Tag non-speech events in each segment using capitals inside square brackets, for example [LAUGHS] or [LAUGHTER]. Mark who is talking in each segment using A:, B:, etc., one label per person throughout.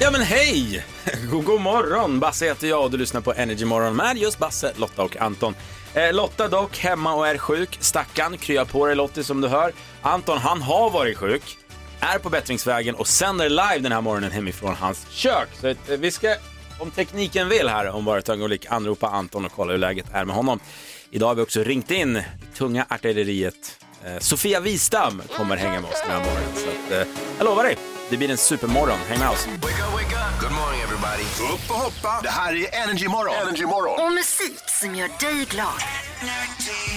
A: Ja men hej! [LAUGHS] God, god morgon! Basse heter jag och du lyssnar på Energy Morgon med just Basse, Lotta och Anton. Eh, Lotta dock hemma och är sjuk. Stackarn, krya på dig Lottie som du hör. Anton han har varit sjuk, är på bättringsvägen och sänder live den här morgonen hemifrån hans kök. Så eh, vi ska, om tekniken vill här, om bara ett ögonblick anropa Anton och kolla hur läget är med honom. Idag har vi också ringt in tunga artilleriet. Eh, Sofia Wistam kommer hänga med oss den här morgonen. Så att, eh, jag lovar dig, det blir en supermorgon. Häng med oss.
B: Wake up, wake up. Good morning everybody. Upp och hoppa. Det här är Energy Morgon. Energy Morgon.
C: Och musik som gör dig glad.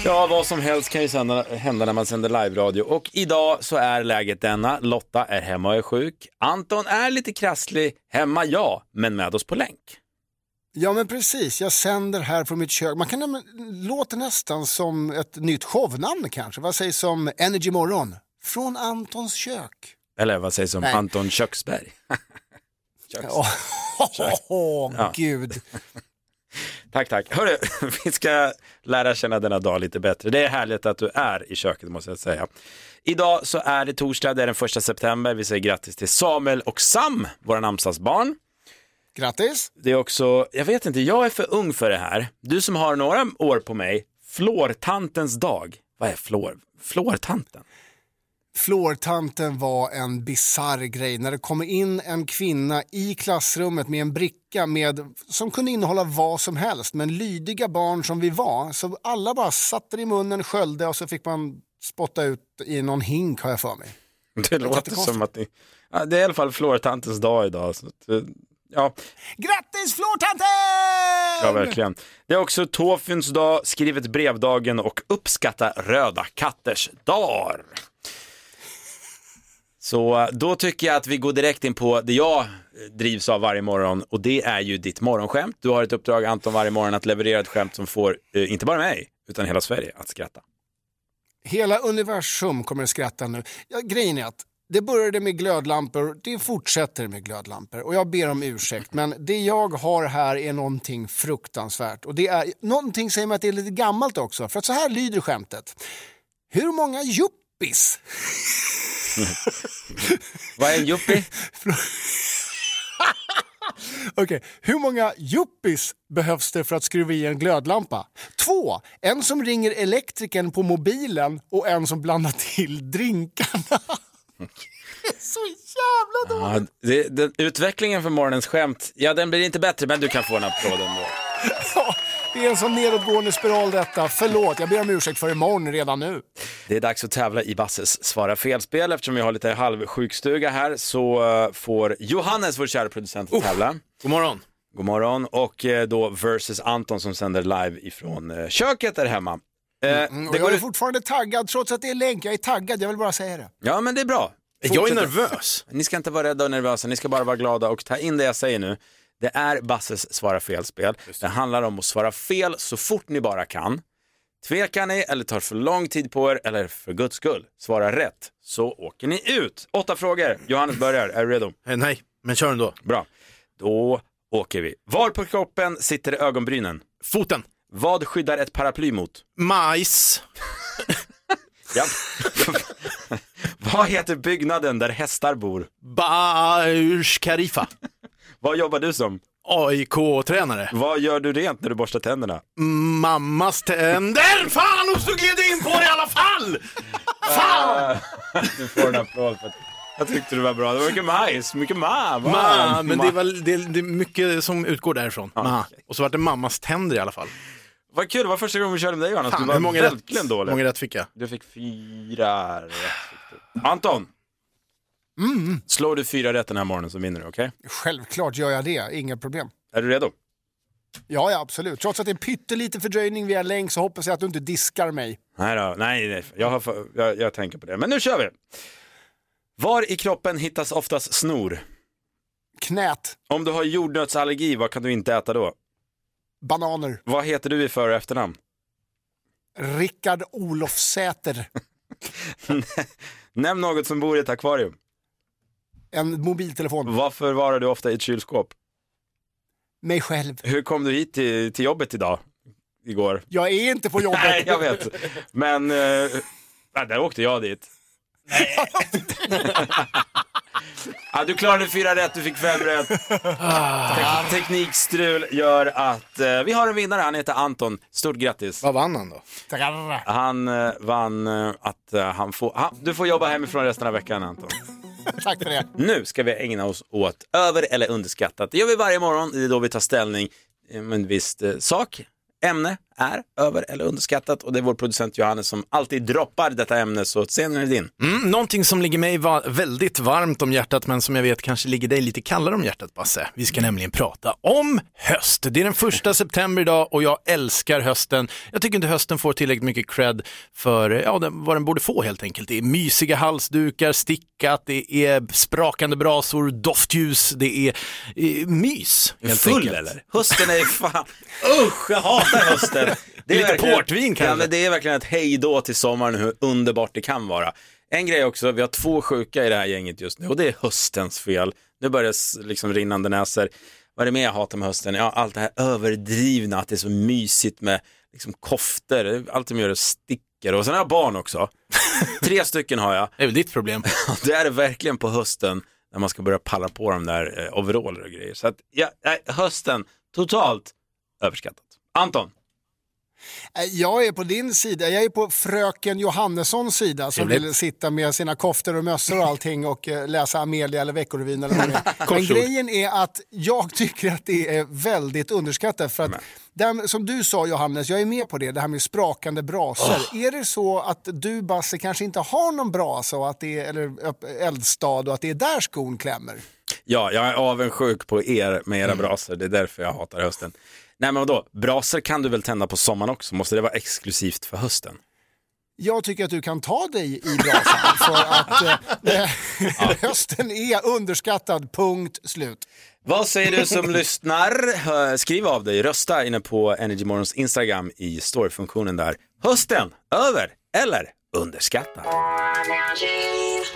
A: Ja, vad som helst kan ju sända, hända när man sänder live-radio. Och idag så är läget denna. Lotta är hemma och är sjuk. Anton är lite krasslig. Hemma, ja, men med oss på länk.
D: Ja men precis, jag sänder här från mitt kök. Man kan näm- låter nästan som ett nytt shownamn kanske. Vad sägs som Energy Morgon? Från Antons kök.
A: Eller vad sägs om
D: Nej.
A: Anton Köksberg? [LAUGHS] Köks.
D: Åh, åh,
A: Ja.
D: gud. [LAUGHS]
A: Tack, tack. Hörru, [LAUGHS] vi ska lära känna denna dag lite bättre. Det är härligt att du är i köket måste jag säga. Idag så är det torsdag, det är den första september. Vi säger grattis till Samuel och Sam, våra namnsdagsbarn.
D: Grattis.
A: Det är också, jag vet inte, jag är för ung för det här. Du som har några år på mig, flårtantens dag. Vad är flår? Flårtanten?
D: Flårtanten var en bizarr grej när det kommer in en kvinna i klassrummet med en bricka med, som kunde innehålla vad som helst. Men lydiga barn som vi var, så alla bara satte det i munnen, sköljde och så fick man spotta ut i någon hink har jag för mig.
A: Det låter
D: Jättekonstigt.
A: som att ni, ja, det är i alla fall flårtantens dag idag. Så att, eh, ja,
D: Grattis flårtanten!
A: ja, verkligen. Det är också Tåfyns dag, skrivet brevdagen och uppskatta röda katters dag. Så eh, då tycker jag att vi går direkt in på det jag eh, drivs av varje morgon och det är ju ditt morgonskämt. Du har ett uppdrag Anton varje morgon att leverera ett skämt som får, eh, inte bara mig, utan hela Sverige att skratta.
D: Hela universum kommer att skratta nu. Ja, grejen är att det började med glödlampor, det fortsätter med glödlampor och jag ber om ursäkt men det jag har här är någonting fruktansvärt och det är någonting säger mig att det är lite gammalt också för att så här lyder skämtet. Hur många juppis [LAUGHS]
A: Vad är en yuppie? [LAUGHS]
D: Okej, hur många yuppis behövs det för att skruva i en glödlampa? Två. En som ringer elektrikern på mobilen och en som blandar till drinkarna. [LAUGHS] Det så jävla dåligt.
A: Ja, det, den, utvecklingen för morgonens skämt, ja den blir inte bättre men du kan få en applåd ändå.
D: Ja, det är en sån nedåtgående spiral detta. Förlåt, jag ber om ursäkt för imorgon redan nu.
A: Det är dags att tävla i Basses Svara fel-spel. Eftersom vi har lite halvsjukstuga här så eh, får Johannes, vår kära producent, tävla.
E: God morgon.
A: God morgon. Och eh, då versus Anton som sänder live ifrån eh, köket där hemma.
D: Mm,
A: det
D: jag är fortfarande taggad trots att det är länk. Jag är taggad, jag vill bara säga det.
A: Ja, men det är bra.
E: Jag är
A: Fortsätt.
E: nervös.
A: Ni ska inte vara rädda och nervösa, ni ska bara vara glada och ta in det jag säger nu. Det är Basses Svara fel-spel. Det handlar om att svara fel så fort ni bara kan. Tvekar ni eller tar för lång tid på er eller för guds skull svara rätt så åker ni ut. Åtta frågor. Johannes börjar. Är du redo?
E: Eh, nej, men kör ändå.
A: Bra. Då åker vi. Var på kroppen sitter ögonbrynen?
E: Foten.
A: Vad skyddar ett paraply mot?
E: Majs. [LAUGHS]
A: Ja. [LAUGHS] Vad heter byggnaden där hästar bor?
E: Burj Khalifa.
A: Vad jobbar du som?
E: AIK-tränare.
A: Vad gör du rent när du borstar tänderna?
E: Mammas tänder. Fan, och så gled in på det i alla fall! Fan!
A: Du får en applåd för att jag tyckte det var bra. Det var mycket majs, mycket ma. ma,
E: Ma, men det väl, det, det är mycket som utgår därifrån. Ma. Och så var det mammas tänder i alla fall.
A: Vad kul, det var första gången vi körde med dig Johannes.
E: Fan,
A: du var
E: hur många rätt,
A: verkligen
E: hur
A: dålig.
E: många rätt fick jag?
A: Du fick fyra rätt. fick Anton! Slår du fyra rätt den här morgonen så vinner du, okej?
D: Självklart gör jag det, inga problem.
A: Är du redo?
D: Ja, ja, absolut. Trots att det är pyttelite fördröjning via länk så hoppas jag att du inte diskar mig.
A: Nej då, nej, nej jag, har, jag, jag tänker på det. Men nu kör vi! Var i kroppen hittas oftast snor?
D: Knät,
A: Om du har jordnötsallergi, vad kan du inte äta då?
D: bananer,
A: Vad heter du i för och efternamn?
D: Rickard Olofsäter, [LAUGHS]
A: Nämn något som bor i ett akvarium.
D: En mobiltelefon,
A: Vad förvarar du ofta i ett kylskåp?
D: mig själv.
A: Hur kom du hit till, till jobbet idag? Igår?
D: Jag är inte på jobbet.
A: Nej, jag vet. Men, eh, nej, där åkte jag dit. [LAUGHS] Ja, du klarade fyra rätt, du fick fem rätt. Tek- teknikstrul gör att eh, vi har en vinnare, han heter Anton. Stort grattis.
E: Vad vann han då?
A: Han eh, vann eh, att eh, han får, han, du får jobba hemifrån resten av veckan Anton. [LAUGHS]
D: Tack för det.
A: Nu ska vi ägna oss åt över eller underskattat. Det gör vi varje morgon, det är då vi tar ställning eh, med en viss eh, sak. Ämne är över eller underskattat och det är vår producent Johannes som alltid droppar detta ämne, så scenen är din.
E: Mm, någonting som ligger mig va- väldigt varmt om hjärtat men som jag vet kanske ligger dig lite kallare om hjärtat Basse. Vi ska nämligen prata om höst. Det är den första [LAUGHS] september idag och jag älskar hösten. Jag tycker inte hösten får tillräckligt mycket cred för ja, den, vad den borde få helt enkelt. Det är mysiga halsdukar, stickat, det är sprakande brasor, doftljus, det är eh, mys. helt
A: Full
E: enkelt.
A: eller? Hösten är [LAUGHS] fan, usch jag hatar hösten. Det är
E: Lite portvin kanske?
A: Ja, men det är verkligen ett hejdå till sommaren, hur underbart det kan vara. En grej också, vi har två sjuka i det här gänget just nu och det är höstens fel. Nu börjar det liksom rinnande näsor. Vad är det mer jag hatar med hösten? Ja, allt det här överdrivna, att det är så mysigt med liksom koftor, allt som gör det sticker. Och sen har jag barn också. [LAUGHS] Tre stycken har jag.
E: Det är väl ditt problem. [LAUGHS]
A: Det är det verkligen på hösten när man ska börja palla på de där eh, overaller och grejer. Så att, ja, hösten, totalt överskattat. Anton,
D: Jag är på din sida, jag är på fröken Johannessons sida som
E: Trevligt.
D: vill sitta med sina koftor och mössor och [LAUGHS] allting och eh, läsa Amelia eller Veckorevyn eller vad det är. [LAUGHS] Men grejen är att jag tycker att det är väldigt underskattat för att den, som du sa Johannes, jag är med på det, det här med sprakande brasor. Är det så att du Basse kanske inte har någon brasa och att det är, eller eldstad och att det är där skon klämmer?
A: ja, jag är avundsjuk på er med era brasor, det är därför jag hatar hösten. Nej men vadå, brasor kan du väl tända på sommaren också, måste det vara exklusivt för hösten?
D: Jag tycker att du kan ta dig i brasan [LAUGHS] för att eh, [LAUGHS] hösten är underskattad, punkt slut.
A: Vad säger du som lyssnar? Skriv av dig, rösta inne på Energymorgons Instagram i storyfunktionen där. Hösten, över eller underskattad?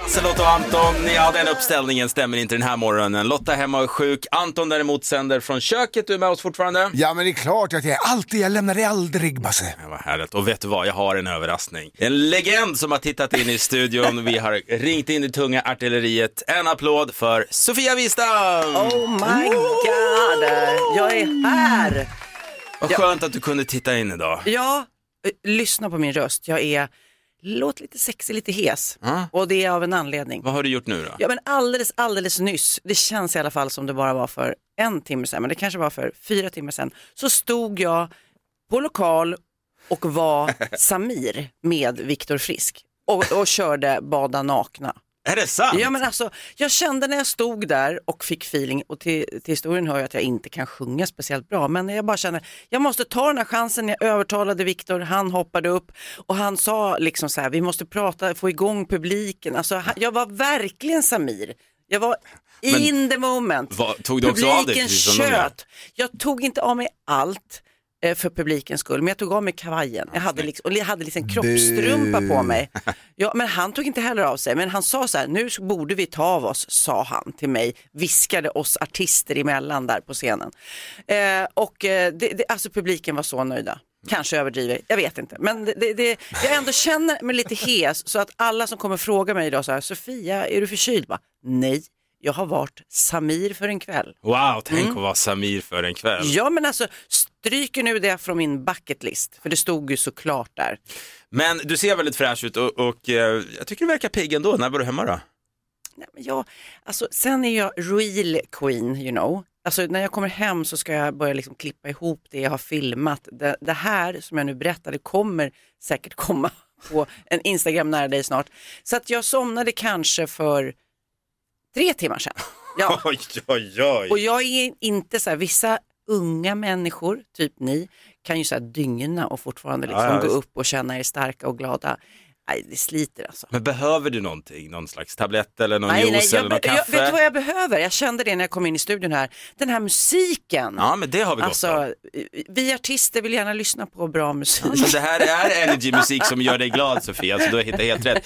A: Så Lotta och Anton, ja den uppställningen stämmer inte den här morgonen. Lotta hemma och är sjuk, Anton däremot sänder från köket. Du är med oss fortfarande?
D: Ja men det är klart att jag är alltid, jag lämnar dig aldrig Basse.
A: Ja, vad härligt. Och vet du vad, jag har en överraskning. En legend som har tittat in i studion. Vi har ringt in det tunga artilleriet. En applåd för Sofia Wistam!
F: Oh my god, jag är här!
A: Vad skönt att du kunde titta in idag.
F: Ja, eh, lyssna på min röst. Jag är, låter lite sexig, lite hes. Och det är av en anledning.
A: Vad har du gjort nu då?
F: Ja men alldeles, alldeles nyss, det känns i alla fall som det bara var för en timme sedan, men det kanske var för fyra timmar sedan, så stod jag på lokal och var [LAUGHS] Samir med Viktor Frisk och, och körde Bada nakna.
A: Är det sant?
F: Ja men alltså, jag kände när jag stod där och fick feeling och till, till historien hör jag att jag inte kan sjunga speciellt bra men jag bara känner, jag måste ta den här chansen, jag övertalade Viktor, han hoppade upp och han sa liksom så här, vi måste prata, få igång publiken, alltså jag var verkligen Samir. Jag var in the moment.
A: vad- tog du också av dig
F: Publiken tjöt. Jag tog inte av mig allt för publikens skull, men jag tog av mig kavajen. Jag hade, liksom, och jag hade liksom en kroppstrumpa på mig. Ja, men han tog inte heller av sig, men han sa så här, nu borde vi ta av oss, sa han till mig, viskade oss artister emellan där på scenen. Eh, och eh, det, det, alltså publiken var så nöjda. Kanske överdriver, jag vet inte. Men det, det, jag ändå känner mig lite hes så att alla som kommer fråga mig idag så här, Sofia, är du förkyld? Bara, Nej, jag har varit Samir för en kväll.
A: Wow, tänk att vara Samir för en kväll.
F: Ja men alltså stryker nu det från min bucket list för det stod ju såklart där.
A: Men du ser väldigt fräsch ut och, och eh, jag tycker du verkar pigg ändå. När var du hemma då?
F: Nej, men jag, alltså, sen är jag real queen you know. Alltså när jag kommer hem så ska jag börja liksom klippa ihop det jag har filmat. Det, det här som jag nu berättade kommer säkert komma [LAUGHS] på en Instagram nära dig snart. Så att jag somnade kanske för tre timmar sedan. Ja. [LAUGHS]
A: Oj, oj, oj.
F: Och jag är inte så här, vissa unga människor, typ ni, kan ju så här dygna och fortfarande liksom
A: Ja, ja,
F: gå
A: visst.
F: upp och känna er starka och glada. Nej, det sliter alltså.
A: Men behöver du någonting? Någon slags tablett eller någon
F: Nej, nej,
A: juice eller
F: jag,
A: någon
F: jag,
A: kaffe?
F: vet du vad jag behöver? Jag kände det när jag kom in i studion här. Den här musiken.
A: Ja, men det har vi gott
F: alltså,
A: av.
F: vi artister vill gärna lyssna på bra musik.
A: Men det här är energy-musik som gör dig glad Sofia, så du har hittat helt rätt.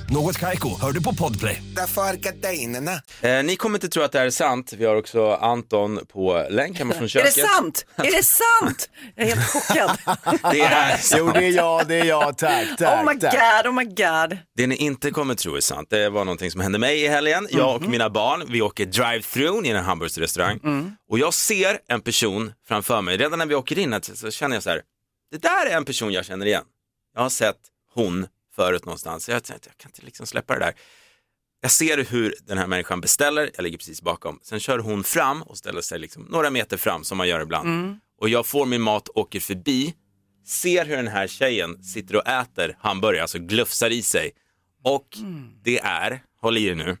G: Något Kaiko, hör du på Podplay.
H: Därför är.
A: Eh, ni kommer inte tro att det här är sant. Vi har också Anton på länk hemma från [LAUGHS]
F: Är
A: köket.
F: det sant? Är det sant? Jag är helt chockad. [LAUGHS]
A: Det är sant. [LAUGHS]
D: Jo, det är jag, det är jag. Tack, tack.
F: Oh my
D: tack.
F: god, oh my god.
A: Det ni inte kommer tro är sant, det var någonting som hände mig i helgen. Jag och mina barn, vi åker drive-through i en hamburgerrestaurang och jag ser en person framför mig. Redan när vi åker in så känner jag så här, det där är en person jag känner igen. Jag har sett hon förut någonstans. Jag, tänkte, jag kan inte liksom släppa det där. Jag ser hur den här människan beställer, jag ligger precis bakom. Sen kör hon fram och ställer sig liksom några meter fram som man gör ibland. Och jag får min mat, åker förbi, ser hur den här tjejen sitter och äter hamburgare, alltså glufsar i sig. Och det är, håll i er nu,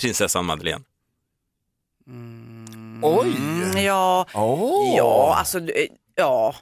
A: prinsessan Madeleine.
D: Oj!
F: Mm, ja,
D: Åh.
F: ja, alltså, du- ja.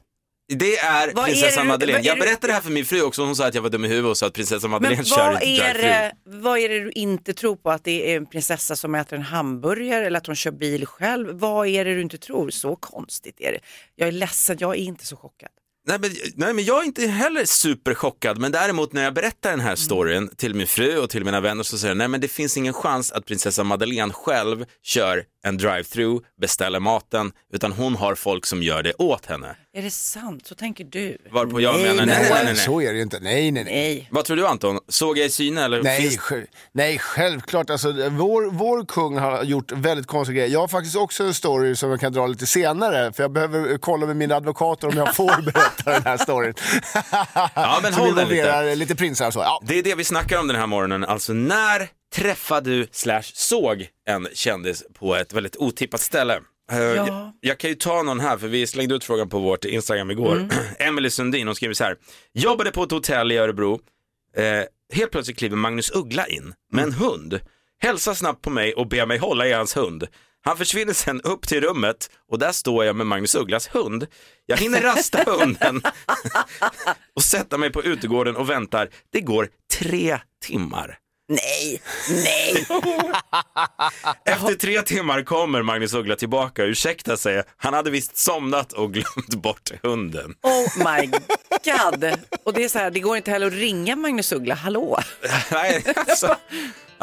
A: Det är
F: Vad är
A: prinsessan
F: det-
A: Madeleine.
F: är
A: Jag berättade det här för min fru också, hon sa att jag var dum i huvudet och sa att prinsessan
F: Men
A: Madeleine kör
F: vad är, det, vad är det du inte tror på? Att det är en prinsessa som äter en hamburgare eller att hon kör bil själv? Vad är det du inte tror? Så konstigt är det. Jag är ledsen, jag är inte så chockad.
A: Nej men, nej men jag är inte heller superchockad, men däremot när jag berättar den
F: Mm.
A: här storyn till min fru och till mina vänner så säger jag, nej men det finns ingen chans att prinsessa Madeleine själv kör en drive-through, beställer maten, utan hon har folk som gör det åt henne.
F: Är det sant? Så tänker du?
A: Varpå jag menar, nej, nej, nej, nej.
D: Så är det ju inte. Nej, nej, nej.
F: Nej.
A: Vad tror du Anton? Såg jag i syne eller?
D: Nej,
A: finns...
D: sj- nej, självklart. Alltså, vår, vår kung har gjort väldigt konstiga grejer. Jag har faktiskt också en story som jag kan dra lite senare. För jag behöver kolla med mina advokater om jag [LAUGHS] får berätta den här storyn.
A: Ja, men
D: som
A: håll den lite.
D: lite prinsar och så. Ja.
A: Det är det vi snackar om den här morgonen, alltså när träffade du slash såg en kändis på ett väldigt otippat ställe? Eh, jag, jag kan ju ta någon här, för vi slängde ut frågan på vårt Instagram igår. [CLEARS THROAT] Emily Sundin, hon skriver så här, jobbade på ett hotell i Örebro, eh, helt plötsligt kliver Magnus Uggla in med en hund, hälsar snabbt på mig och ber mig hålla i hans hund. Han försvinner sen upp till rummet och där står jag med Magnus Ugglas hund. Jag hinner rasta [LAUGHS] hunden [LAUGHS] och sätta mig på utegården och väntar. Det går tre timmar.
F: Nej, nej. [LAUGHS]
A: Efter tre timmar kommer Magnus Uggla tillbaka och ursäktar sig. Han hade visst somnat och glömt bort hunden.
F: Oh my god. Och det är så här, det går inte heller att ringa Magnus Uggla, hallå? [LAUGHS]
A: Nej, alltså.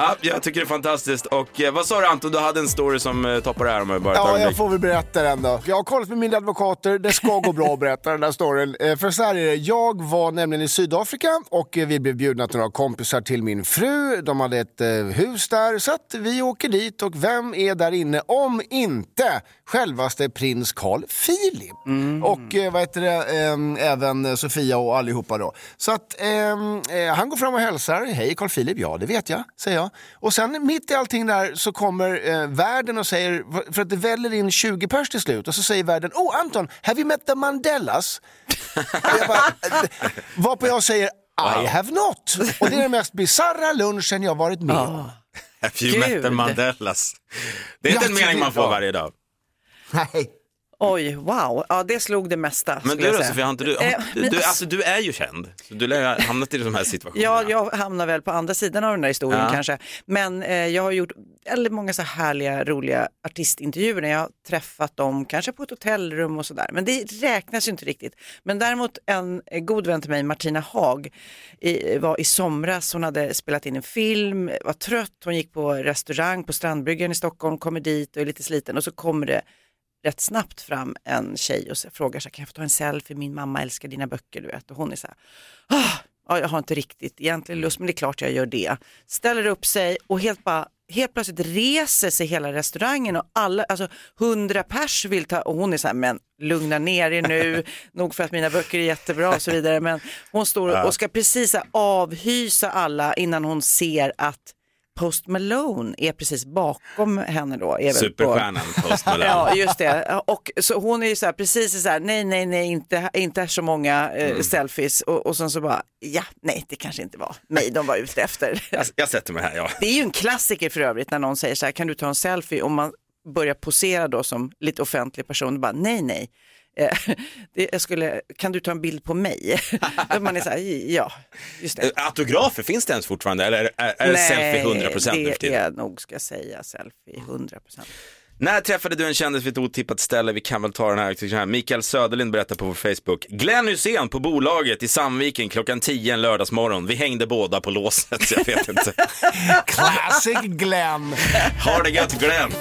A: Ja, jag tycker det är fantastiskt. Och eh, vad sa du Anton, du hade en story som eh, toppar det här om jag bara ett
D: Ja, jag
A: ögonblick.
D: får väl berätta den då. Jag har kollat med mina advokater, det ska gå bra att berätta den där storyn. Eh, För så här är det, jag var nämligen i Sydafrika och eh, vi blev bjudna till några kompisar till min fru. De hade ett eh, hus där, så att vi åker dit och vem är där inne om inte självaste prins Carl Philip. Och eh, vad heter det, ehm, även Sofia och allihopa då. Så att ehm, eh, han går fram och hälsar, hej Carl Philip, ja det vet jag, säger jag. Och sen mitt i allting där så kommer eh, värden och säger, för att det väller in 20 pers till slut, och så säger värden, oh Anton, have you met the Mandelas? Och jag bara, eh, [LAUGHS] varpå jag säger, I have not. Och det är den mest bisarra lunchen jag varit med om.
A: Have you met
F: Gud.
A: the Mandelas? Det är inte en mening man får varje dag.
D: Nej.
F: Oj, wow. Ja, det slog det mesta.
A: Men du då. Sofia, har inte du,
F: Eh,
A: har, du,
F: men
A: du,
F: alltså-
A: alltså, du är ju känd, du lär ha hamnat i de här situationerna.
F: Ja, jag hamnar väl på andra sidan av den där historien
A: Ja.
F: kanske. Men eh, jag har gjort väldigt många så härliga, roliga artistintervjuer när jag har träffat dem, kanske på ett hotellrum och sådär. Men det räknas ju inte riktigt. Men däremot en eh, god vän till mig, Martina Haag, i, var i somras, hon hade spelat in en film, var trött, hon gick på restaurang på Strandbryggan i Stockholm, kommer dit och är lite sliten och så kommer det rätt snabbt fram en tjej och frågar så här, kan jag få ta en selfie, min mamma älskar dina böcker du vet. Och hon är så här, ah, ja, jag har inte riktigt egentligen lust men det är klart jag gör det. Ställer upp sig och helt bara Helt plötsligt reser sig hela restaurangen och alla, alltså hundra pers vill ta, och hon är så här, men lugna ner er nu, [LAUGHS] nog för att mina böcker är jättebra och så vidare, men hon står och ska precis avhysa alla innan hon ser att Post Malone är precis bakom henne då. Är väl på-
A: Superstjärnan Post [LAUGHS] Malone.
F: Ja, just det. Och så hon är ju så här, precis så här, nej, nej, nej, inte, inte så många eh,
A: Mm.
F: selfies. Och, och sen så bara, ja, nej, det kanske inte var mig de var ute efter. [LAUGHS]
A: Jag, jag sätter mig här, ja.
F: Det är ju en klassiker för övrigt när någon säger så här, kan du ta en selfie? Och man börja posera då som lite offentlig person och bara nej, nej. Eh, [LAUGHS] det, jag skulle, kan du ta en bild på mig? [LAUGHS] Att man är så här, ja, just det.
A: Eh, Autografer, finns det ens fortfarande eller är, är det selfie 100% nu för
F: det
A: tiden?
F: är nog, ska jag säga, selfie 100%.
A: När träffade du en kändis vid ett otippat ställe? Vi kan väl ta den här. Så här. Mikael Söderlind berättar på vår Facebook. Glenn Hysén på bolaget i Sandviken klockan 10 en lördagsmorgon. Vi hängde båda på låset, jag vet inte. [LAUGHS]
D: Classic Glenn.
A: Ha det gött Glenn!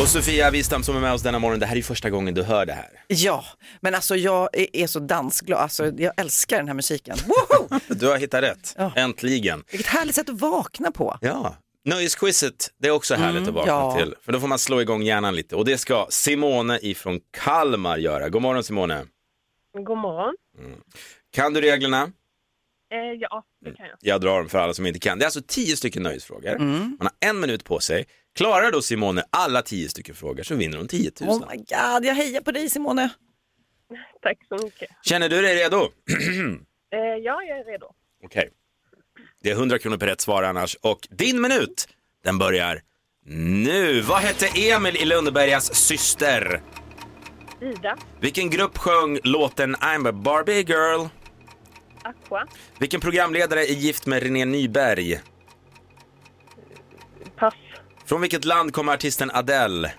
A: Och Sofia Wistam som är med oss denna morgon, det här är ju första gången du hör det här.
F: Ja, men alltså jag är, är så dansglad, alltså, jag älskar den här musiken. Woho! [LAUGHS]
A: Du har hittat rätt,
F: Ja.
A: äntligen.
F: Vilket härligt sätt att vakna på.
A: Ja, nöjesquizet, det är också härligt att vakna
F: ja.
A: till. För då får man slå igång hjärnan lite. Och det ska Simone ifrån Kalmar göra. God morgon Simone.
I: God morgon.
A: Kan du reglerna?
I: Eh, ja, det kan jag.
A: Jag drar dem för alla som inte kan. Det är alltså tio stycken nöjesfrågor. Man har en minut på sig. Klarar då Simone alla tio stycken frågor så vinner hon 10 000.
F: Oh my god, jag hejar på dig Simone.
I: Tack så mycket.
A: Känner du dig redo? [CLEARS THROAT]
I: Eh, ja, jag är redo.
A: Okej. Det är 100 kronor per rätt svar annars. Och din minut, den börjar nu. Vad hette Emil i Lönnebergas syster?
I: Ida,
A: Vilken grupp sjöng låten I'm a Barbie girl?
I: Aqua,
A: Vilken programledare är gift med René Nyberg? Från vilket land kommer artisten Adele?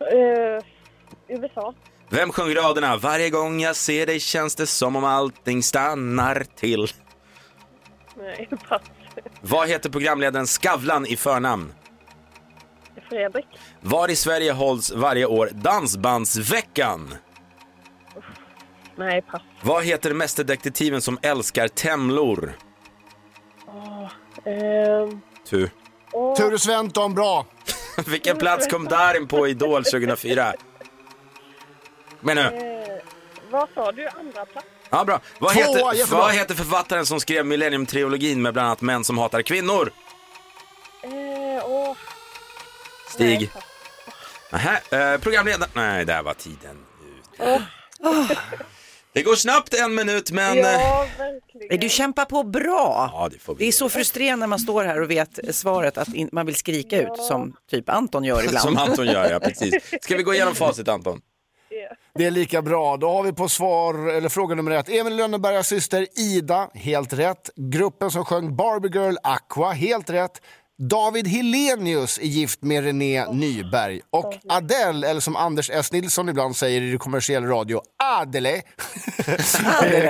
I: Eh, USA,
A: Vem sjöng raderna Varje gång jag ser dig känns det som om allting stannar till?
I: nej, [LAUGHS] pass.
A: Vad heter programledaren Skavlan i förnamn?
I: Fredrik,
A: Var i Sverige hålls varje år Dansbandsveckan?
I: nej, pass.
A: Vad heter mästerdetektiven som älskar temlor?
I: Eh,
A: Tu.
I: åh,
D: Ture Sventon, bra. [LAUGHS]
A: Vilken plats kom Darin på Idol 2004? Men nu.
I: eh, vad sa du, andra plats?
A: Ja, bra. Vad
D: Tvåa,
A: heter,
D: jättebra.
A: vad heter författaren som skrev Millennium-trilogin med bland annat Män som hatar kvinnor?
I: Eh, åh,
A: Stig.
I: nej.
A: Nähä, eh, programledaren... Nej, där var tiden ute. [LAUGHS] [LAUGHS] Det går snabbt en minut, men... eh,
I: Ja, verkligen.
F: Nej, Du kämpar på bra.
A: Ja, det får vi
F: Det är så frustrerande när man står här och vet svaret att man vill skrika ut som typ Anton gör ibland.
A: Som Anton gör, ja precis. Ska vi gå igenom facit Anton?
D: Det är lika bra. Då har vi på svar, eller fråga nummer ett. Emil Lönnebergas syster Ida, helt rätt. Gruppen som sjöng Barbie Girl, Aqua, helt rätt. David Helenius är gift med René Nyberg. Och Adele, eller som Anders S. Nilsson ibland säger i kommersiell radio, Adele. [LAUGHS]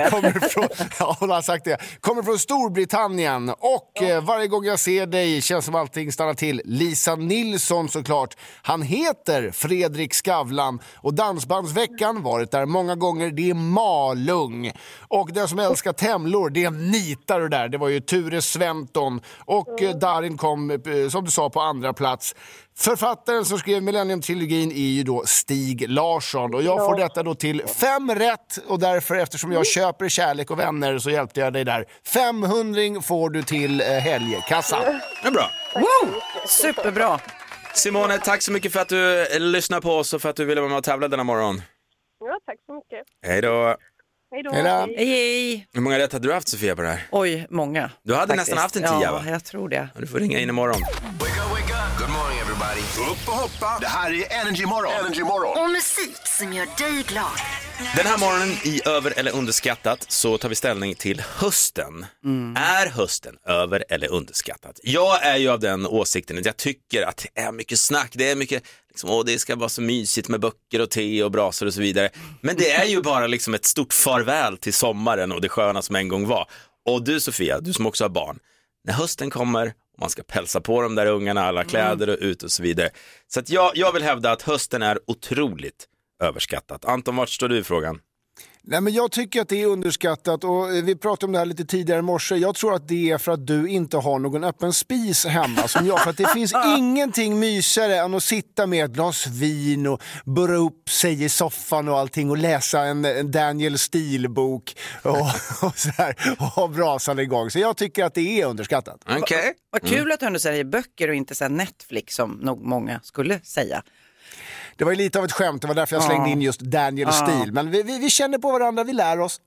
D: Kommer från, ja, hon har sagt det. Kommer från Storbritannien. Och eh, varje gång jag ser dig känns som allting stannar till. Lisa Nilsson såklart. Han heter Fredrik Skavlan och Dansbandsveckan varit där många gånger. Det är Malung. Och den som älskar temlor, det nitar det där. Det var ju Ture Sventon. Och eh, Darin kom, eh, som du sa, på andra plats. Författaren som skrev Millennium-trilogin är ju då Stig Larsson och jag får detta då till fem rätt och därför eftersom jag köper kärlek och vänner så hjälpte jag dig där. 500 får du till eh, helgkassan.
A: Men bra.
F: Wow, superbra.
A: Simone, tack så mycket för att du eh, lyssnar på oss och för att du ville vara med och tävla denna morgon.
I: Ja, tack så mycket.
A: Hej då.
I: Hej då.
D: Hej då.
F: Hej.
A: Hur många rätt hade du haft Sofia på det här?
F: Oj, många.
A: Du hade
F: faktiskt.
A: nästan haft en tia,
F: ja,
A: va?
F: jag tror det.
A: Ja, Du får ringa in imorgon.
B: Wake up, wake up. Good morning everybody. Upp och hoppa. Det här är Energy Morgon. Energy Morgon.
C: Och musik som gör dig glad.
A: Den här morgonen i Över eller underskattat så tar vi ställning till hösten. Är hösten över eller underskattat? Jag är ju av den åsikten att jag tycker att det är mycket snack, det är mycket, liksom, åh, det ska vara så mysigt med böcker och te och brasor och så vidare. Men det är ju bara liksom ett stort farväl till sommaren och det sköna som en gång var. Och du Sofia, du som också har barn, när hösten kommer och man ska pälsa på de där ungarna, alla kläder och ut och så vidare. Så att jag, jag vill hävda att hösten är otroligt överskattat. Anton, vart står du i frågan?
D: Nej, men jag tycker att det är underskattat och eh, vi pratade om det här lite tidigare i morse. Jag tror att det är för att du inte har någon öppen spis hemma som jag. För att det [LAUGHS] finns ingenting mysigare än att sitta med ett glas vin och burra upp sig i soffan och allting och läsa en, en Daniel Steele-bok och, [LAUGHS] och, så här, och ha brasan igång. Så jag tycker att det är underskattat.
A: Okej.
F: Vad kul att du säger böcker och inte så Netflix som nog många skulle säga.
D: Det var ju lite av ett skämt, det var därför jag slängde in just Daniel Steele. Men vi, vi, vi känner på varandra, vi lär oss.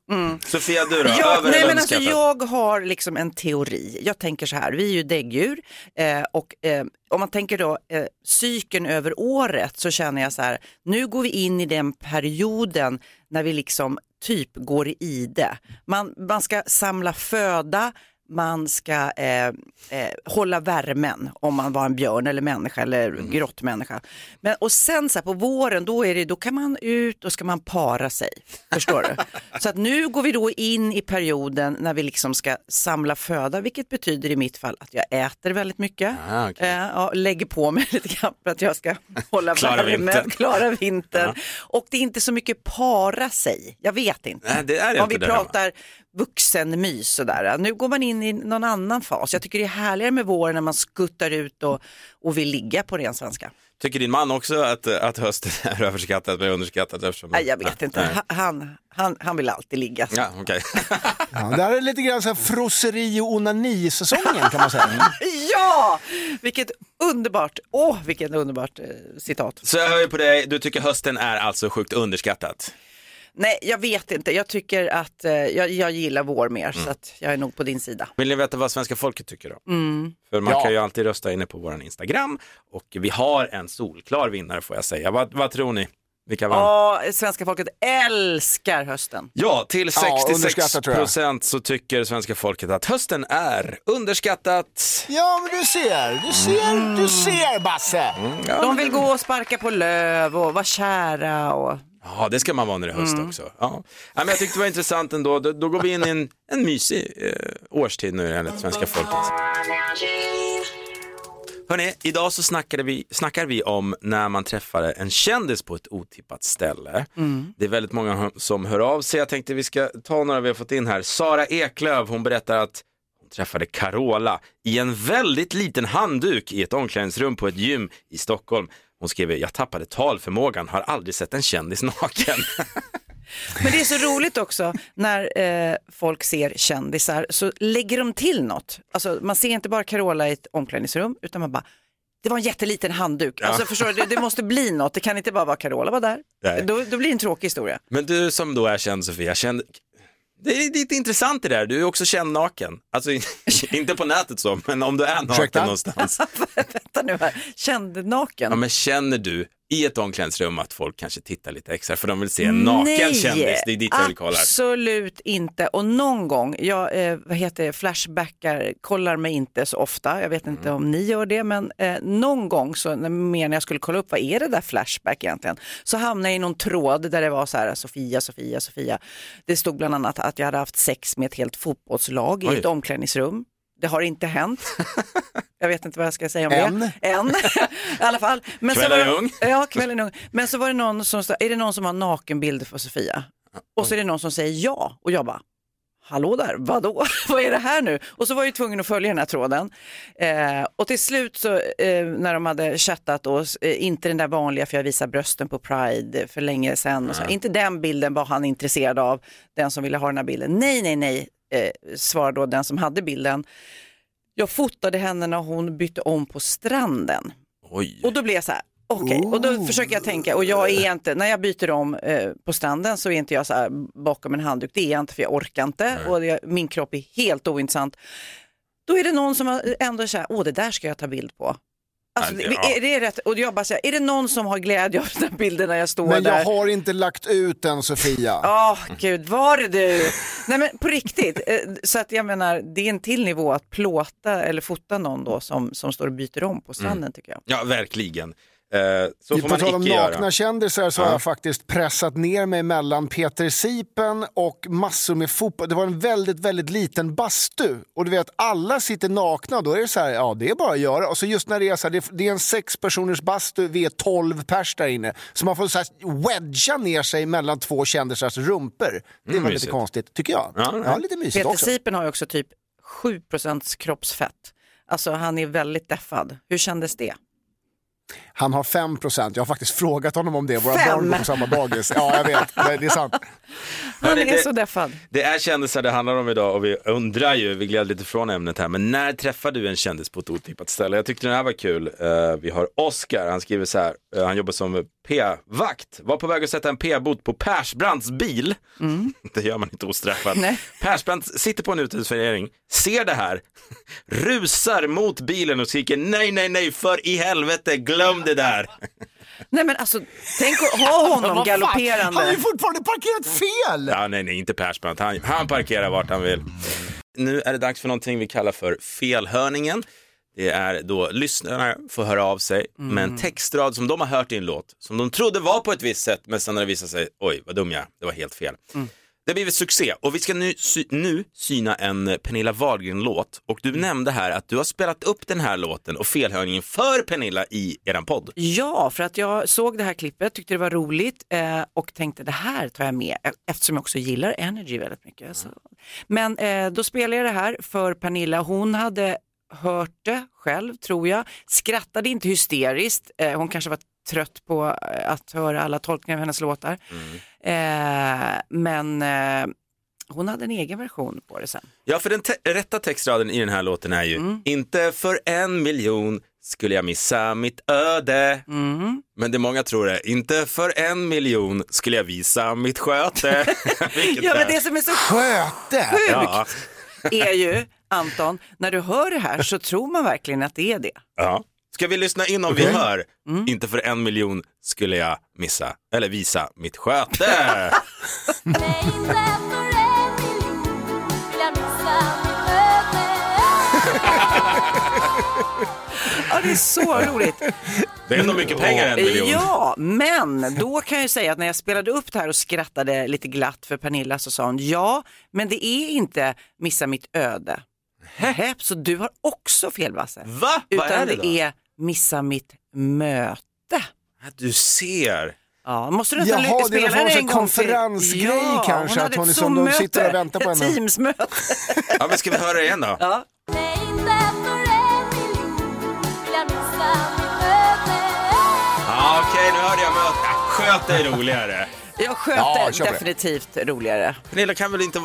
A: Sofia, du då?
F: Ja,
A: Över
F: nej, men alltså, jag har liksom en teori. Jag tänker så här, vi är ju däggdjur eh, och eh, om man tänker då eh, cykeln över året så känner jag så här, nu går vi in i den perioden när vi liksom typ går i ide. Man, man ska samla föda, man ska eh, eh, hålla värmen om man var en björn eller människa eller grottmänniska. Men, och sen så här, på våren då, är det, då kan man ut och ska man para sig. Förstår du? [LAUGHS] Så att nu går vi då in i perioden när vi liksom ska samla föda, vilket betyder i mitt fall att jag äter väldigt mycket.
A: Ah, okej.
F: Eh, ja, lägger på mig [LAUGHS] lite grann för att jag ska [LAUGHS] hålla
A: Klara
F: värmen,
A: vintern.
F: klara vintern. Och det är inte så mycket para sig, jag vet inte.
A: Nej, det är det
F: Om
A: inte
F: vi pratar vuxenmys sådär. Nu går man in i någon annan fas. Jag tycker det är härligare med våren när man skuttar ut och, och vill ligga på ren svenska.
A: Tycker din man också att, att hösten är överskattat eller underskattat? Eftersom...
F: Nej, jag vet inte.
A: Nej.
F: Han, han, han vill alltid ligga.
A: Ja, okej. [LAUGHS]
D: Ja, det här är lite grann så här frosseri och onani-säsongen kan man säga. [LAUGHS]
F: Ja, vilket underbart, åh vilket underbart eh, citat.
A: Så jag hör ju på dig, du tycker hösten är alltså sjukt underskattat.
F: Nej, jag vet inte. Jag tycker att eh, jag, jag gillar vår mer
A: Mm.
F: så att jag är nog på din sida.
A: Vill ni veta vad svenska folket tycker då?
F: Mm.
A: För man
D: Ja.
A: kan ju alltid rösta inne på vår Instagram och vi har en solklar vinnare får jag säga. Vad, vad tror ni? Vilka vann?
F: Åh, svenska folket älskar hösten.
A: Ja, till
D: Ja,
A: 66
D: underskattat, tror jag.
A: procent så tycker svenska folket att hösten är underskattat.
D: Ja, men du ser, du ser, du ser Basse.
F: De vill gå och sparka på löv och vara kära och
A: Ja, det ska man vara när det är höst också. Ja. Ja, men jag tyckte det var intressant ändå. Då, då går vi in i en, en mysig eh, årstid nu enligt svenska folket. Hörrni, idag så snackade vi, snackar vi om när man träffade en kändis på ett otippat ställe. Det är väldigt många som hör av sig. Jag tänkte vi ska ta några vi har fått in här. Sara Eklöf, hon berättar att hon träffade Carola i en väldigt liten handduk i ett omklädningsrum på ett gym i Stockholm. Hon skriver, jag tappade talförmågan, har aldrig sett en kändis [LAUGHS] naken.
F: Men det är så roligt också när eh, folk ser kändisar så lägger de till något. Alltså, man ser inte bara Carola i ett omklädningsrum utan man bara det var en jätteliten handduk. Alltså, förstår du, det, det måste bli något. Det kan inte bara vara Carola var där. Då, då blir det en tråkig historia.
A: Men du som då är känd Sofia, känd... det är lite intressant det där, du är också känd naken. Alltså [LAUGHS] inte på nätet så, men om du är naken
D: Ursäkta?
A: någonstans. [LAUGHS]
F: Vänta nu här, känd naken.
A: Ja, men känner du i ett omklädningsrum att folk kanske tittar lite extra för de vill se en naken kändis? Det är dit jag vill kolla.
F: absolut inte. Och någon gång, jag eh, vad heter det, flashbackar, kollar mig inte så ofta. Jag vet inte
A: Mm.
F: om ni gör det, men eh, någon gång så mer när jag skulle kolla upp vad är det där Flashback egentligen, så hamnade jag i någon tråd där det var så här Sofia, Sofia, Sofia. Det stod bland annat att jag hade haft sex med ett helt fotbollslag i
A: Oj.
F: ett omklädningsrum. Det har inte hänt. [LAUGHS] Jag vet inte vad jag ska säga om
D: Än.
F: det. Än. [LAUGHS] I alla fall. Men
A: Kvällen är ung.
F: Ja, kvällen är ung. Men så var det någon som sa, är det någon som har nakenbilder för Sofia? Och så är det någon som säger ja och jag bara, hallå där, vadå? [LAUGHS] Vad är det här nu? Och så var jag tvungen att följa den här tråden. Eh, och till slut så eh, när de hade chattat och eh, inte den där vanliga för jag visar brösten på Pride för länge sedan. Så, inte den bilden var han intresserad av, den som ville ha den här bilden. Nej, nej, nej, eh, svarade då den som hade bilden. Jag fotade henne när hon bytte om på stranden.
A: Oj.
F: Och då blev jag så här, okej, och då försöker jag tänka, och jag är inte, när jag byter om eh, på stranden så är inte jag så här bakom en handduk, det är jag inte för jag orkar inte och jag, min kropp är helt ointressant. Då är det någon som ändå här, åh det där ska jag ta bild på. Alltså,
A: Ja,
F: det,
A: ja.
F: är det rätt? Och jag bara säger, är det någon som har glädje av den här bilden när jag står
D: Men
F: där?
D: jag har inte lagt ut den Sofia. [LAUGHS]
F: Åh gud, var det du? Nej men på riktigt, eh, så att jag menar det är en till nivå att plåta eller fota någon då som, som står och byter om på stranden tycker jag.
A: Ja, verkligen. Eh, så får
D: På
A: man
D: tal om nakna
A: göra.
D: kändisar så har jag faktiskt pressat ner mig mellan Peter Sipen och massor med fotboll. Det var en väldigt, väldigt liten bastu och du vet alla sitter nakna och då är det så här, ja det är bara att göra. Och så just när det är så här, det är- en sex personers bastu, vi är tolv pers där inne. Så man får så här wedga ner sig mellan två kändisars rumpor. Det var lite
A: mysigt.
D: konstigt, tycker jag.
A: Ja,
D: Ja, lite mysigt
F: Peter
D: också.
F: Sipen har ju också typ 7% kroppsfett. Alltså han är väldigt deffad. Hur kändes det?
D: Han har 5 procent. Jag har faktiskt frågat honom om det. Våra
F: Fem?
D: barn går på samma dagis. Ja, jag vet. Det det är sant. [LAUGHS]
F: Han är
A: det-
F: så deffad.
A: Det är kändisar det handlar om idag och vi undrar ju, vi gled lite från ämnet här, men när träffar du en kändis på ett otippat ställe? Jag tyckte den här var kul. Eh, vi har Oscar, han skriver så här, eh, han jobbar som P-vakt, var på väg att sätta en P-bot på Persbrandts bil. [LAUGHS] Det gör man inte ostraffat.
F: Nej.
A: Persbrandt sitter på en uteservering, ser det här, [LAUGHS] rusar mot bilen och skriker nej, nej, nej, för i helvete, glöm det där. [LAUGHS]
F: Nej men alltså, tänk att ha [LAUGHS] honom galopperande.
D: Han har ju fortfarande parkerat fel!
A: Ja, nej, nej, inte Persbrandt. Han, han parkerar vart han vill. Nu är det dags för någonting vi kallar för felhörningen. Det är då lyssnarna får höra av sig med en textrad som de har hört i en låt, som de trodde var på ett visst sätt, men sen när det visar sig, oj vad dum jag är, det var helt fel. Det har blivit succé och vi ska nu, sy- nu syna en Pernilla Wahlgren-låt och du nämnde här att du har spelat upp den här låten och felhörningen för Pernilla i eran podd.
F: Ja, för att jag såg det här klippet, tyckte det var roligt eh, och tänkte det här tar jag med eh, eftersom jag också gillar Energy väldigt mycket. Så. Men eh, då spelade jag det här för Pernilla. Hon hade hört det själv tror jag, skrattade inte hysteriskt. Eh, hon kanske var trött på eh, att höra alla tolkningar av hennes låtar. Eh, men eh, hon hade en egen version på det sen.
A: Ja, för den te- rätta textraden i den här låten är ju Inte för en miljon skulle jag missa mitt öde. Men det många tror är Inte för en miljon skulle jag visa mitt sköte. [LAUGHS]
F: Ja, men det som är så
D: Sköte!
F: sjukt
A: ja,
F: är ju, Anton, när du hör det här så tror man verkligen att det är det.
A: ja. Ska vi lyssna in om vi hör Inte för en miljon skulle jag missa, eller visa mitt sköte. [LAUGHS]
F: Ja, det är så [LAUGHS] roligt.
A: Det är ändå mycket pengar en miljon.
F: Ja, men då kan jag säga att när jag spelade upp det här och skrattade lite glatt för Pernilla så sa hon ja, men det är inte missa mitt öde. Häpp, så du har också fel Basse.
A: Va? Vad
F: Utan
A: är det
F: det
A: då?
F: är missa mitt möte.
A: Ja, Du ser.
F: Ja, måste du inte
D: Jaha, det är någon
F: spela
D: form
F: det
D: av
F: en gång till?
D: konferensgrej
F: ja,
D: kanske,
F: hon
D: att
F: hade
D: hon
F: ett
D: liksom- de
F: Zoom-möte,
D: sitter och väntar på [LAUGHS]
F: ett
D: henne.
F: Teams-möte. [LAUGHS]
A: Ja, men ska vi höra igen då?
F: Ja.
A: Ja, okej, nu hörde jag möte. Ja, Sköte är roligare.
F: Jag sköt
D: Ja,
F: det
D: kör på det.
F: definitivt roligare.
A: Pernilla kan väl inte...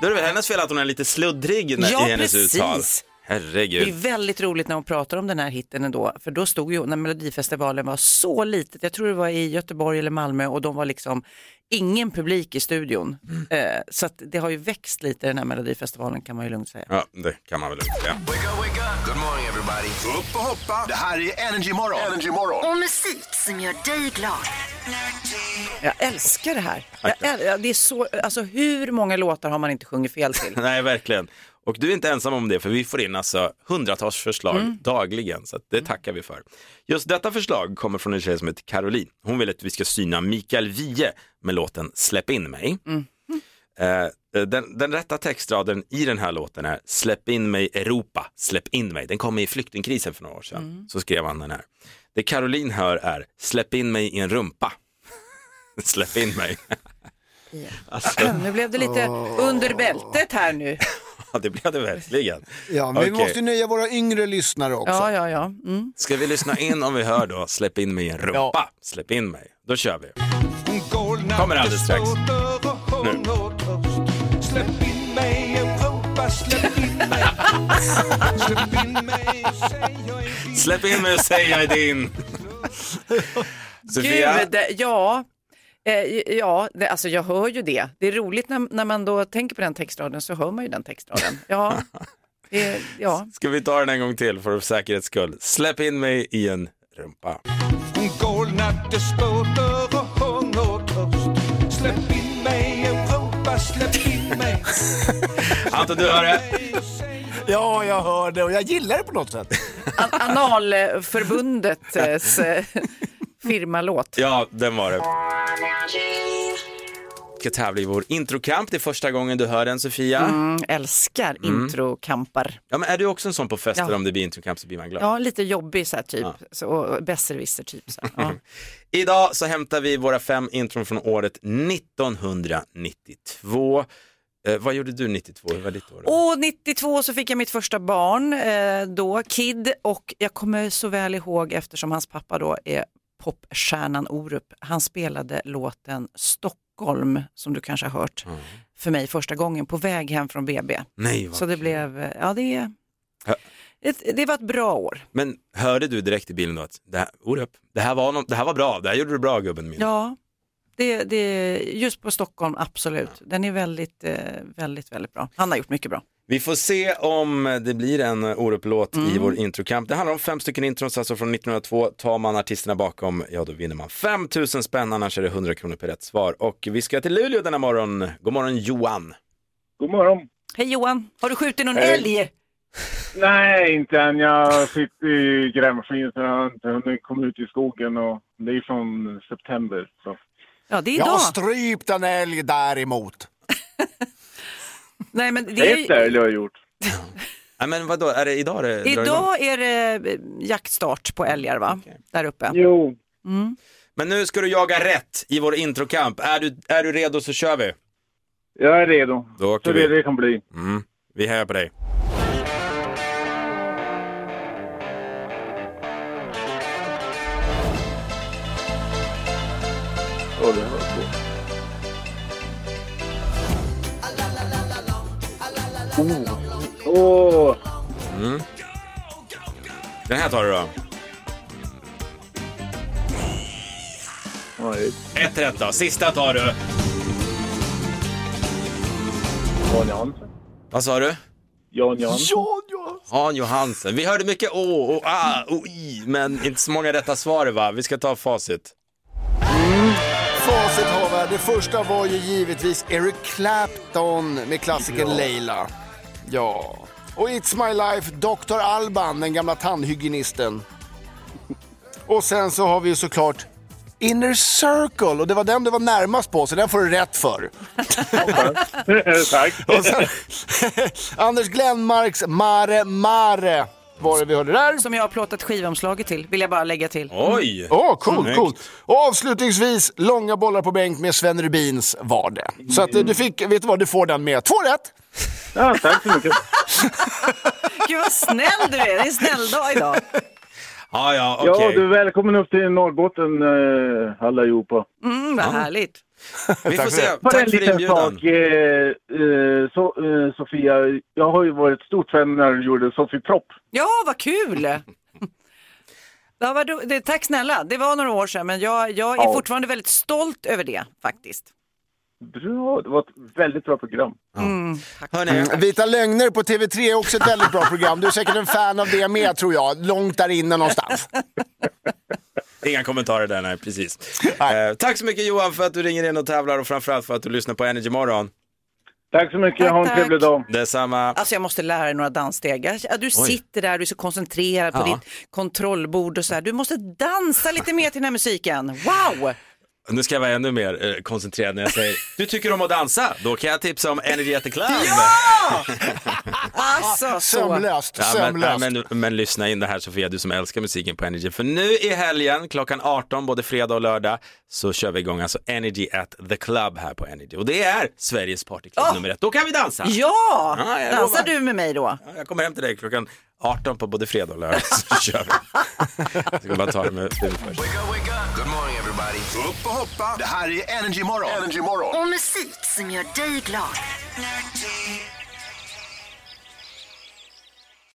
A: Då är det väl hennes fel att hon är lite sluddrig när,
F: Ja,
A: i hennes
F: precis.
A: Herregud.
F: Det är väldigt roligt när hon pratar om den här hitten ändå, för då stod ju när Melodifestivalen var så litet, jag tror det var i Göteborg eller Malmö och de var liksom ingen publik i studion. Eh, så att det har ju växt lite den här Melodifestivalen kan man ju lugnt säga.
A: Ja, det kan man väl lugnt säga.
B: Wake up, wake up. Good morning everybody. Upp och hoppa. Det här är Energy Morgon. Energy Morgon.
C: Och musik som gör dig glad.
F: Jag älskar det här. Jag äl- det är så, alltså, hur många låtar har man inte sjungit fel till? [LAUGHS]
A: Nej, verkligen. Och du är inte ensam om det, för vi får in alltså hundratals förslag
F: Mm.
A: dagligen, så det tackar vi för. Just detta förslag kommer från en tjej som heter Caroline. Hon vill att vi ska syna Mikael Wiehe med låten Släpp in mig.
F: Mm.
A: Eh, den, den rätta textraden i den här låten är Släpp in mig Europa, släpp in mig. Den kom i flyktingkrisen för några år sedan.
F: Mm.
A: Så skrev han den här. Det Caroline hör är Släpp in mig i en rumpa. [LAUGHS] släpp in mig. alltså,
F: Nu blev det lite under bältet här nu. [LAUGHS]
A: ja, det blev det verkligen.
D: Ja, men vi
A: Okej.
D: måste nöja våra yngre lyssnare också.
F: Ja, ja, ja. Mm.
A: Ska vi lyssna in om vi hör då Släpp in mig i en rumpa, släpp in mig. Då kör vi. Kommer alldeles strax. Nu.
H: Släpp in mig Europa, släpp in mig. Släpp in mig och säg jag är din.
A: Släpp in mig och säg jag är din. Sofia,
F: Gud, det- ja. Eh, ja, det, alltså jag hör ju det. Det är roligt när, när man då tänker på den textraden så hör man ju den textraden. [LAUGHS] Ja, det, ja.
A: ska vi ta den en gång till för säkerhets skull? Släpp in mig i en rumpa.
H: Galna despoter och hungertörst. Släpp in mig Europa, släpp in mig. [LAUGHS]
A: Anton, du hör det?
D: Ja, jag hör det och jag gillar det på något sätt.
F: An Analförbundets eh, [LAUGHS] firmalåt.
A: Ja, den var det. Vi ska tävla i vår introkamp. Det är första gången du hör den, Sofia.
F: Mm, älskar introkampar.
A: Ja, men är du också en sån på fester
F: Ja.
A: om det blir introkamp så blir man glad?
F: Ja, lite jobbig så här typ.
A: Ja.
F: Så, besserwisser typ. Så. här. Ja. [LAUGHS]
A: Idag så hämtar vi våra fem intron från året 1992. Eh, vad gjorde du 92? Hur var ditt år? då?
F: Och 92 så fick jag mitt första barn eh, då, Kid, och jag kommer så väl ihåg eftersom hans pappa då är popstjärnan Orup. Han spelade låten Stockholm som du kanske har hört, för mig första gången på väg hem från BB.
A: Nej,
F: Så det blev, ja det, ett, det var ett bra år.
A: Men hörde du direkt i bilen då att det här, Orup, det här, var det här var bra, det här gjorde du bra gubben min.
F: Ja, det, det, just på Stockholm, absolut. Den är väldigt, eh, väldigt, väldigt bra. Han har gjort mycket bra.
A: Vi får se om det blir en Orup-låt i vår introkamp. Det handlar om fem stycken intros, alltså från 1902. Tar man artisterna bakom, ja då vinner man 5 000 spänn, annars är det 100 kronor per rätt svar. Och vi ska till Luleå denna morgon. God morgon Johan.
J: God morgon.
F: Hej Johan, har du skjutit någon
J: Hej.
F: älg?
J: Nej, inte än. Jag sitter i grävmaskin så jag har inte hunnit komma ut i skogen och det är från september. Så.
F: Ja, det är
D: Jag har
F: idag.
D: strypt en älg däremot. [LAUGHS]
F: Nej, men det
J: Ett
F: är,
J: älg har jag gjort.
A: Nej men vadå, är det idag det drar igång?
F: idag är det eh, jaktstart på älgar va? Där uppe.
J: Jo,
A: Men nu ska du jaga rätt i vår introkamp. Är du, är du redo så kör vi.
J: jag är redo.
A: Då åker
J: Så
A: vi.
J: det kan bli.
A: Mm. Vi hejar på dig.
J: Åh, det var. Åh, oh.
A: Mm. Den här tar du då.
J: Oj.
A: Ett rätt då. Sista tar du.
J: Jan Jansson.
A: Vad sa du?
J: Jan Jansson.
A: Jan Johansen. Vi hörde mycket å och a och i, men inte så många rätta svar va? Vi ska ta facit.
D: Facit har vi. Det första var ju givetvis Eric Clapton med klassikern Leila. Ja. Och It's My Life, Dr. Alban, den gamla tandhygienisten. Och sen så har vi ju såklart Inner Circle och det var den du var närmast på så den får du rätt för. [LAUGHS]
J: Tack.
D: Och sen [LAUGHS] Anders Glenmarks Mare Mare var det vi hörde där.
F: Som jag har plåtat skivomslaget till, vill jag bara lägga till.
A: Oj!
D: Åh, cool,
A: Snyggt.
D: cool. Och avslutningsvis, långa bollar på bänk med Sven Rubins var det. Så att eh, du fick, vet du vad, du får den med två rätt.
J: Ja, tack så mycket. [LAUGHS]
F: Gud vad snäll du är, det är en snäll dag idag.
A: Ja, ja,
J: Ja,
A: okej.
J: du är välkommen upp till Norrbotten eh, allihopa.
F: Mm, vad härligt.
A: Vi [LAUGHS] får se.
J: En
A: Tack för
J: liten
A: inbjudan.
J: sak, eh, eh, så, eh, Sofia. Jag har ju varit stort fan när du gjorde Sofie Propp.
F: Ja, vad kul! [LAUGHS] Ja, vad ro- det, tack snälla, det var några år sedan men jag, jag är
J: Ja.
F: fortfarande väldigt stolt över det faktiskt.
J: Bra, det var ett väldigt bra program.
F: Mm,
D: Mm, Vita lögner på TV3 är också ett väldigt bra program. Du är säkert en fan av det med tror jag, långt där inne någonstans. [LAUGHS]
A: inga kommentarer där, nej precis. Eh, tack så mycket Johan för att du ringer in och tävlar och framförallt för att du lyssnar på Energy Morgon.
J: Tack så mycket,
F: Tack,
J: ha en
F: tack.
J: trevlig dag.
A: Detsamma.
F: Alltså jag måste lära dig några danssteg. Du sitter där, du är så koncentrerad på
A: Ja.
F: ditt kontrollbord och så här. Du måste dansa lite mer till den här musiken. Wow!
A: Nu ska jag vara ännu mer eh, koncentrerad när jag säger du tycker om att dansa, då kan jag tipsa om Energy at the Club.
F: Alltså så.
D: Sömlöst,
A: Ja, men,
D: sömlöst.
A: ja, men, men lyssna in det här Sofia, du som älskar musiken på Energy. För nu i helgen klockan 18, både fredag och lördag, så kör vi igång alltså Energy at the Club här på Energy. Och det är Sveriges partyklubb
F: Åh!
A: nummer ett. Då kan vi dansa!
F: Ja!
A: Ja,
F: Dansar du med mig då?
A: Ja, Jag kommer hem till dig klockan 18 på både fredag och lördag, så [LAUGHS] kör vi. Jag ska bara ta det med huvudet först.
B: Wake up, wake up. Good morning everybody. Upp och hoppa. Det här är Energy Morgon. Energy Morgon.
C: Och musik som gör dig glad.